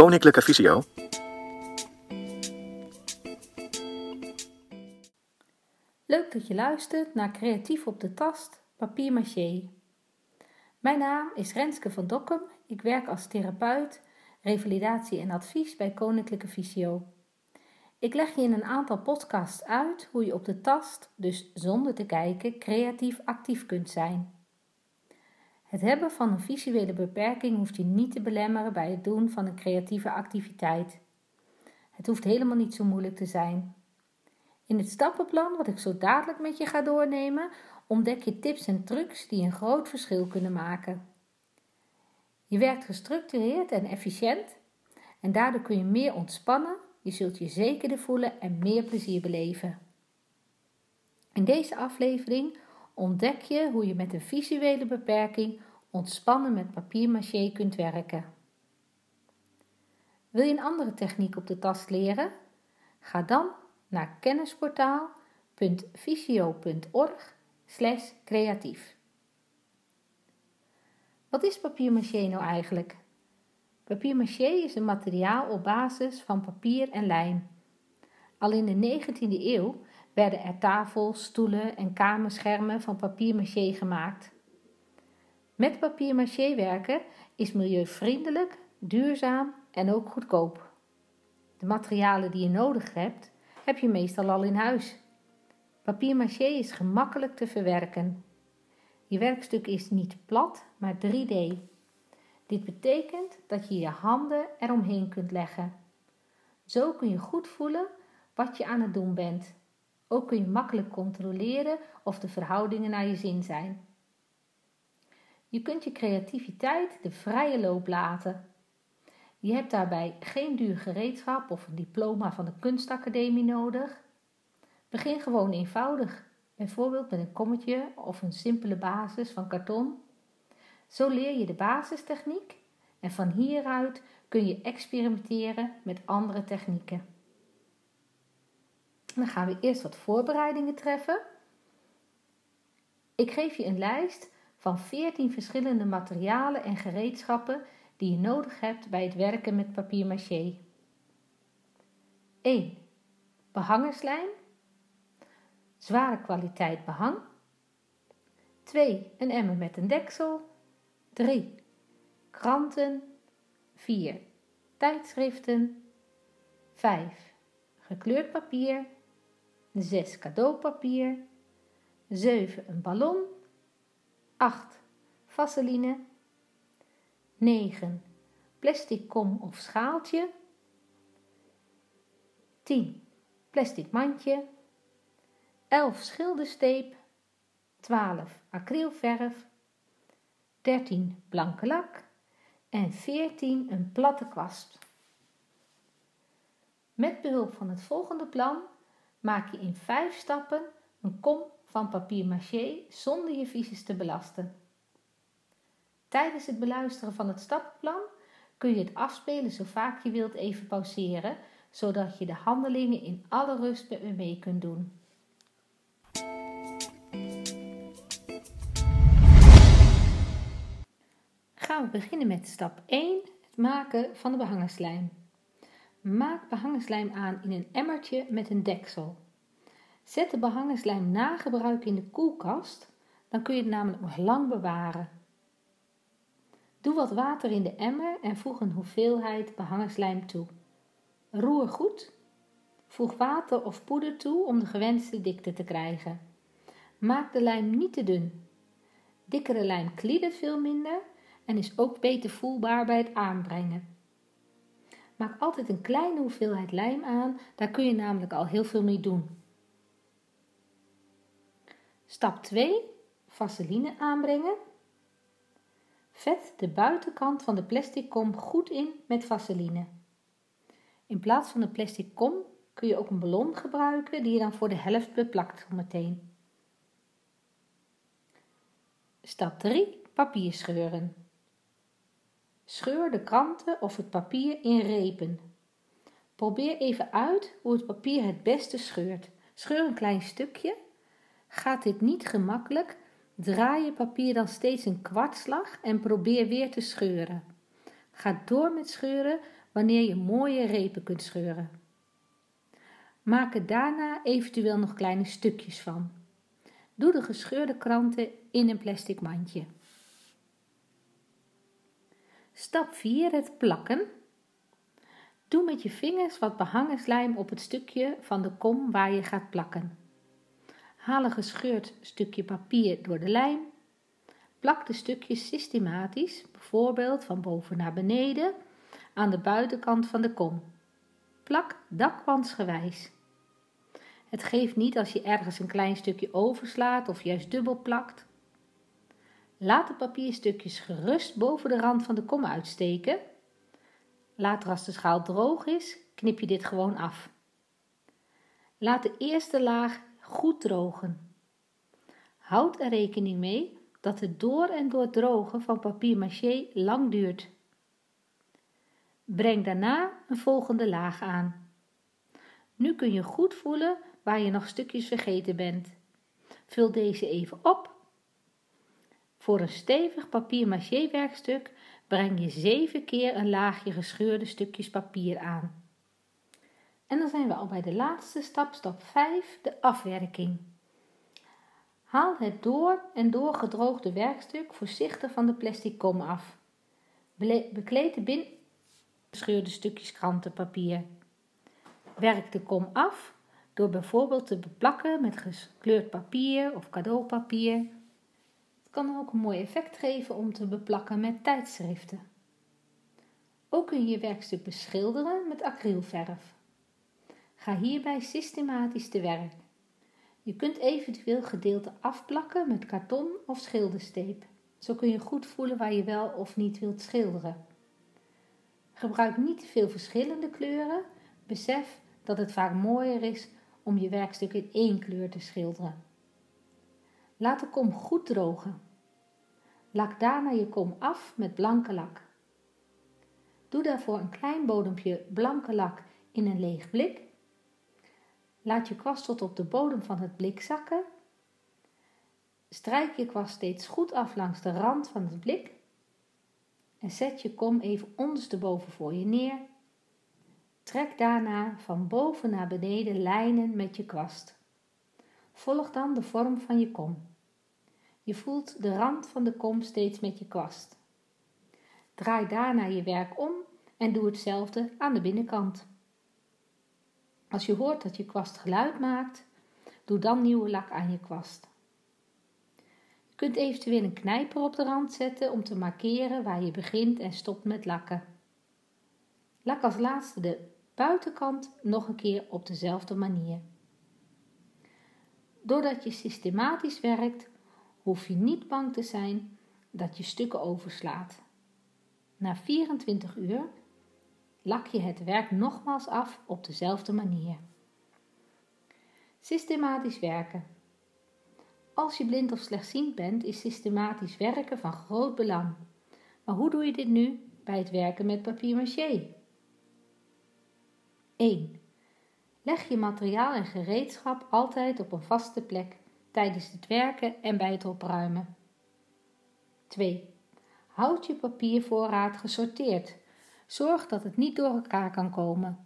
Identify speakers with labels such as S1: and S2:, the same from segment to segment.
S1: Koninklijke Visio.
S2: Leuk dat je luistert naar Creatief op de Tast, papier maché. Mijn naam is Renske van Dokkum. Ik werk als therapeut, revalidatie en advies bij Koninklijke Visio. Ik leg je in een aantal podcasts uit hoe je op de tast, dus zonder te kijken, creatief actief kunt zijn. Het hebben van een visuele beperking hoeft je niet te belemmeren bij het doen van een creatieve activiteit. Het hoeft helemaal niet zo moeilijk te zijn. In het stappenplan, wat ik zo dadelijk met je ga doornemen, ontdek je tips en trucs die een groot verschil kunnen maken. Je werkt gestructureerd en efficiënt en daardoor kun je meer ontspannen, je zult je zekerder voelen en meer plezier beleven. In deze aflevering ontdek je hoe je met een visuele beperking ontspannen met papier-maché kunt werken. Wil je een andere techniek op de tast leren? Ga dan naar kennisportaal.visio.org creatief. Wat is papier-maché nou eigenlijk? Papier-maché is een materiaal op basis van papier en lijm. Al in de 19e eeuw werden er tafels, stoelen en kamerschermen van papier-maché gemaakt. Met papier-maché werken is milieuvriendelijk, duurzaam en ook goedkoop. De materialen die je nodig hebt, heb je meestal al in huis. Papier-maché is gemakkelijk te verwerken. Je werkstuk is niet plat, maar 3D. Dit betekent dat je je handen eromheen kunt leggen. Zo kun je goed voelen wat je aan het doen bent. Ook kun je makkelijk controleren of de verhoudingen naar je zin zijn. Je kunt je creativiteit de vrije loop laten. Je hebt daarbij geen duur gereedschap of een diploma van de kunstacademie nodig. Begin gewoon eenvoudig, bijvoorbeeld met een kommetje of een simpele basis van karton. Zo leer je de basistechniek en van hieruit kun je experimenteren met andere technieken. Dan gaan we eerst wat voorbereidingen treffen. Ik geef je een lijst van 14 verschillende materialen en gereedschappen die je nodig hebt bij het werken met papier-maché. 1. Behangerslijm. Zware kwaliteit behang. 2. Een emmer met een deksel. 3. Kranten. 4. Tijdschriften. 5. Gekleurd papier. 6. Cadeaupapier. 7. Een ballon. 8. Vaseline. 9. Plastic kom of schaaltje. 10. Plastic mandje. 11. Schildersteep. 12. Acrylverf. 13. Blanke lak. En 14. Een platte kwast. Met behulp van het volgende plan maak je in 5 stappen een kom van papier maché zonder je visus te belasten. Tijdens het beluisteren van het stappenplan kun je het afspelen zo vaak je wilt even pauzeren, zodat je de handelingen in alle rust met me mee kunt doen. Gaan we beginnen met stap 1, het maken van de behangerslijm. Maak behangerslijm aan in een emmertje met een deksel. Zet de behangerslijm na gebruik in de koelkast, dan kun je het namelijk nog lang bewaren. Doe wat water in de emmer en voeg een hoeveelheid behangerslijm toe. Roer goed. Voeg water of poeder toe om de gewenste dikte te krijgen. Maak de lijm niet te dun. Dikkere lijm kliedert veel minder en is ook beter voelbaar bij het aanbrengen. Maak altijd een kleine hoeveelheid lijm aan, daar kun je namelijk al heel veel mee doen. Stap 2. Vaseline aanbrengen. Vet de buitenkant van de plastic kom goed in met vaseline. In plaats van de plastic kom kun je ook een ballon gebruiken die je dan voor de helft beplakt meteen. Stap 3. Papier scheuren. Scheur de kranten of het papier in repen. Probeer even uit hoe het papier het beste scheurt. Scheur een klein stukje Gaat dit niet gemakkelijk, draai je papier dan steeds een kwartslag en probeer weer te scheuren. Ga door met scheuren, wanneer je mooie repen kunt scheuren. Maak er daarna eventueel nog kleine stukjes van. Doe de gescheurde kranten in een plastic mandje. Stap 4. Het plakken. Doe met je vingers wat behangenslijm op het stukje van de kom waar je gaat plakken. Haal een gescheurd stukje papier door de lijm. Plak de stukjes systematisch, bijvoorbeeld van boven naar beneden, aan de buitenkant van de kom. Plak dakwansgewijs. Het geeft niet als je ergens een klein stukje overslaat of juist dubbel plakt. Laat de papierstukjes gerust boven de rand van de kom uitsteken. Later als de schaal droog is, knip je dit gewoon af. Laat de eerste laag goed drogen. Houd er rekening mee dat het door en door drogen van papier maché lang duurt. Breng daarna een volgende laag aan. Nu kun je goed voelen waar je nog stukjes vergeten bent. Vul deze even op. Voor een stevig papier maché werkstuk breng je zeven keer een laagje gescheurde stukjes papier aan. En dan zijn we al bij de laatste stap, stap 5, de afwerking. Haal het door en door gedroogde werkstuk voorzichtig van de plastic kom af. Bekleed de bin gescheurde stukjes krantenpapier. Werk de kom af door bijvoorbeeld te beplakken met gekleurd papier of cadeaupapier. Kan ook een mooi effect geven om te beplakken met tijdschriften. Ook kun je je werkstuk beschilderen met acrylverf. Ga hierbij systematisch te werk. Je kunt eventueel gedeelten afplakken met karton of schildersteep. Zo kun je goed voelen waar je wel of niet wilt schilderen. Gebruik niet te veel verschillende kleuren. Besef dat het vaak mooier is om je werkstuk in één kleur te schilderen. Laat de kom goed drogen. Lak daarna je kom af met blanke lak. Doe daarvoor een klein bodempje blanke lak in een leeg blik. Laat je kwast tot op de bodem van het blik zakken. Strijk je kwast steeds goed af langs de rand van het blik. En zet je kom even ondersteboven voor je neer Trek daarna van boven naar beneden lijnen met je kwast. Volg dan de vorm van je kom. Je voelt de rand van de kom steeds met je kwast. Draai daarna je werk om en doe hetzelfde aan de binnenkant. Als je hoort dat je kwast geluid maakt, doe dan nieuwe lak aan je kwast. Je kunt eventueel een knijper op de rand zetten om te markeren waar je begint en stopt met lakken. Lak als laatste de buitenkant nog een keer op dezelfde manier. Doordat je systematisch werkt, hoef je niet bang te zijn dat je stukken overslaat. Na 24 uur lak je het werk nogmaals af op dezelfde manier. Systematisch werken. Als je blind of slechtziend bent, is systematisch werken van groot belang. Maar hoe doe je dit nu bij het werken met papier maché? 1. Leg je materiaal en gereedschap altijd op een vaste plek tijdens het werken en bij het opruimen. 2. Houd je papiervoorraad gesorteerd. Zorg dat het niet door elkaar kan komen.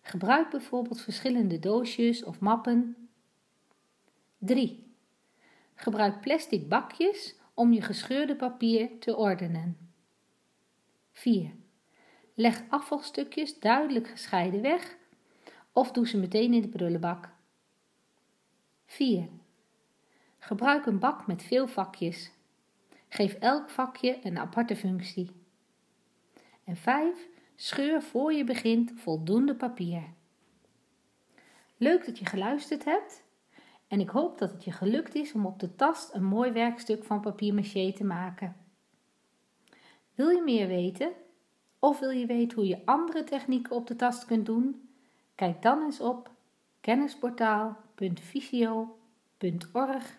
S2: Gebruik bijvoorbeeld verschillende doosjes of mappen. 3. Gebruik plastic bakjes om je gescheurde papier te ordenen. 4. Leg afvalstukjes duidelijk gescheiden weg of doe ze meteen in de prullenbak. 4. Gebruik een bak met veel vakjes. Geef elk vakje een aparte functie. En 5. Scheur voor je begint voldoende papier. Leuk dat je geluisterd hebt en ik hoop dat het je gelukt is om op de tast een mooi werkstuk van papier maché te maken. Wil je meer weten? Of wil je weten hoe je andere technieken op de tast kunt doen? Kijk dan eens op kennisportaal.visio.org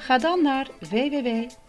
S1: Ga dan naar www.visio.org.